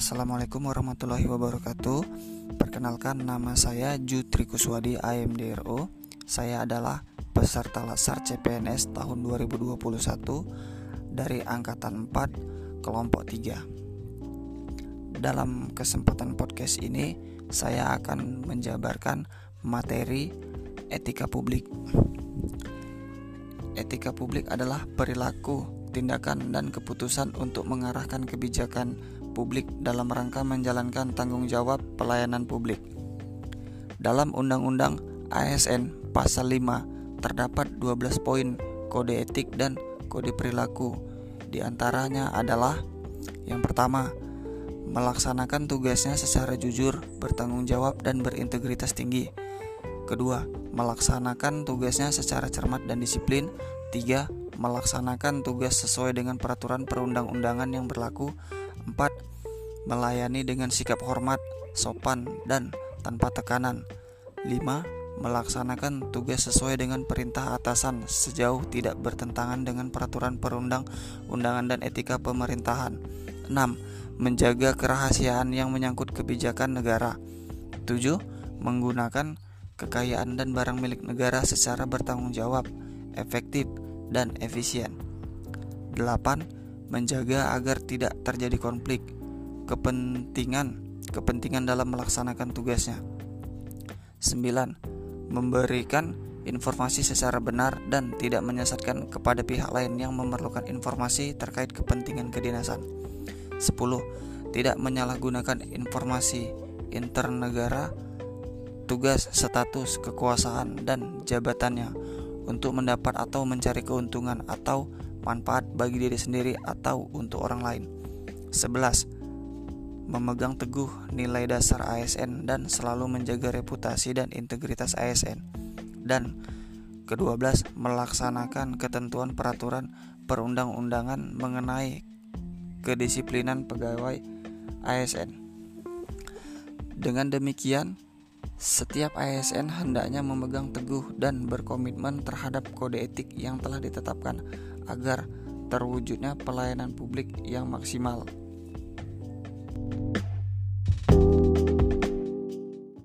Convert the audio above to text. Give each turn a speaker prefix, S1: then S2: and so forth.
S1: Assalamualaikum warahmatullahi wabarakatuh. Perkenalkan nama saya Jutri Kuswadi AMDRO Saya adalah peserta Lasar CPNS tahun 2021 Dari Angkatan 4 Kelompok 3 Dalam kesempatan podcast ini Saya akan menjabarkan materi etika publik. Etika publik adalah perilaku tindakan dan keputusan untuk mengarahkan kebijakan publik dalam rangka menjalankan tanggung jawab pelayanan publik. Dalam Undang-Undang ASN Pasal 5 terdapat 12 poin kode etik dan kode perilaku. Di antaranya adalah yang pertama, melaksanakan tugasnya secara jujur, bertanggung jawab dan berintegritas tinggi. Kedua, melaksanakan tugasnya secara cermat dan disiplin. Tiga, melaksanakan tugas sesuai dengan peraturan perundang-undangan yang berlaku. 4. Melayani dengan sikap hormat, sopan, dan tanpa tekanan. 5. Melaksanakan tugas sesuai dengan perintah atasan sejauh tidak bertentangan dengan peraturan perundang-undangan dan etika pemerintahan. 6. Menjaga kerahasiaan yang menyangkut kebijakan negara. 7. Menggunakan kekayaan dan barang milik negara secara bertanggung jawab, efektif, dan efisien. 8. Menjaga agar tidak terjadi konflik kepentingan kepentingan dalam melaksanakan tugasnya. 9. Memberikan informasi secara benar dan tidak menyesatkan kepada pihak lain yang memerlukan informasi terkait kepentingan kedinasan. 10. Tidak menyalahgunakan informasi internegara, tugas, status, kekuasaan, dan jabatannya untuk mendapat atau mencari keuntungan atau manfaat bagi diri sendiri atau untuk orang lain. 11. Memegang teguh nilai dasar ASN dan selalu menjaga reputasi dan integritas ASN. Dan ke-12 melaksanakan ketentuan peraturan perundang-undangan mengenai kedisiplinan pegawai ASN. Dengan demikian, setiap ASN hendaknya memegang teguh dan berkomitmen terhadap kode etik yang telah ditetapkan agar terwujudnya pelayanan publik yang maksimal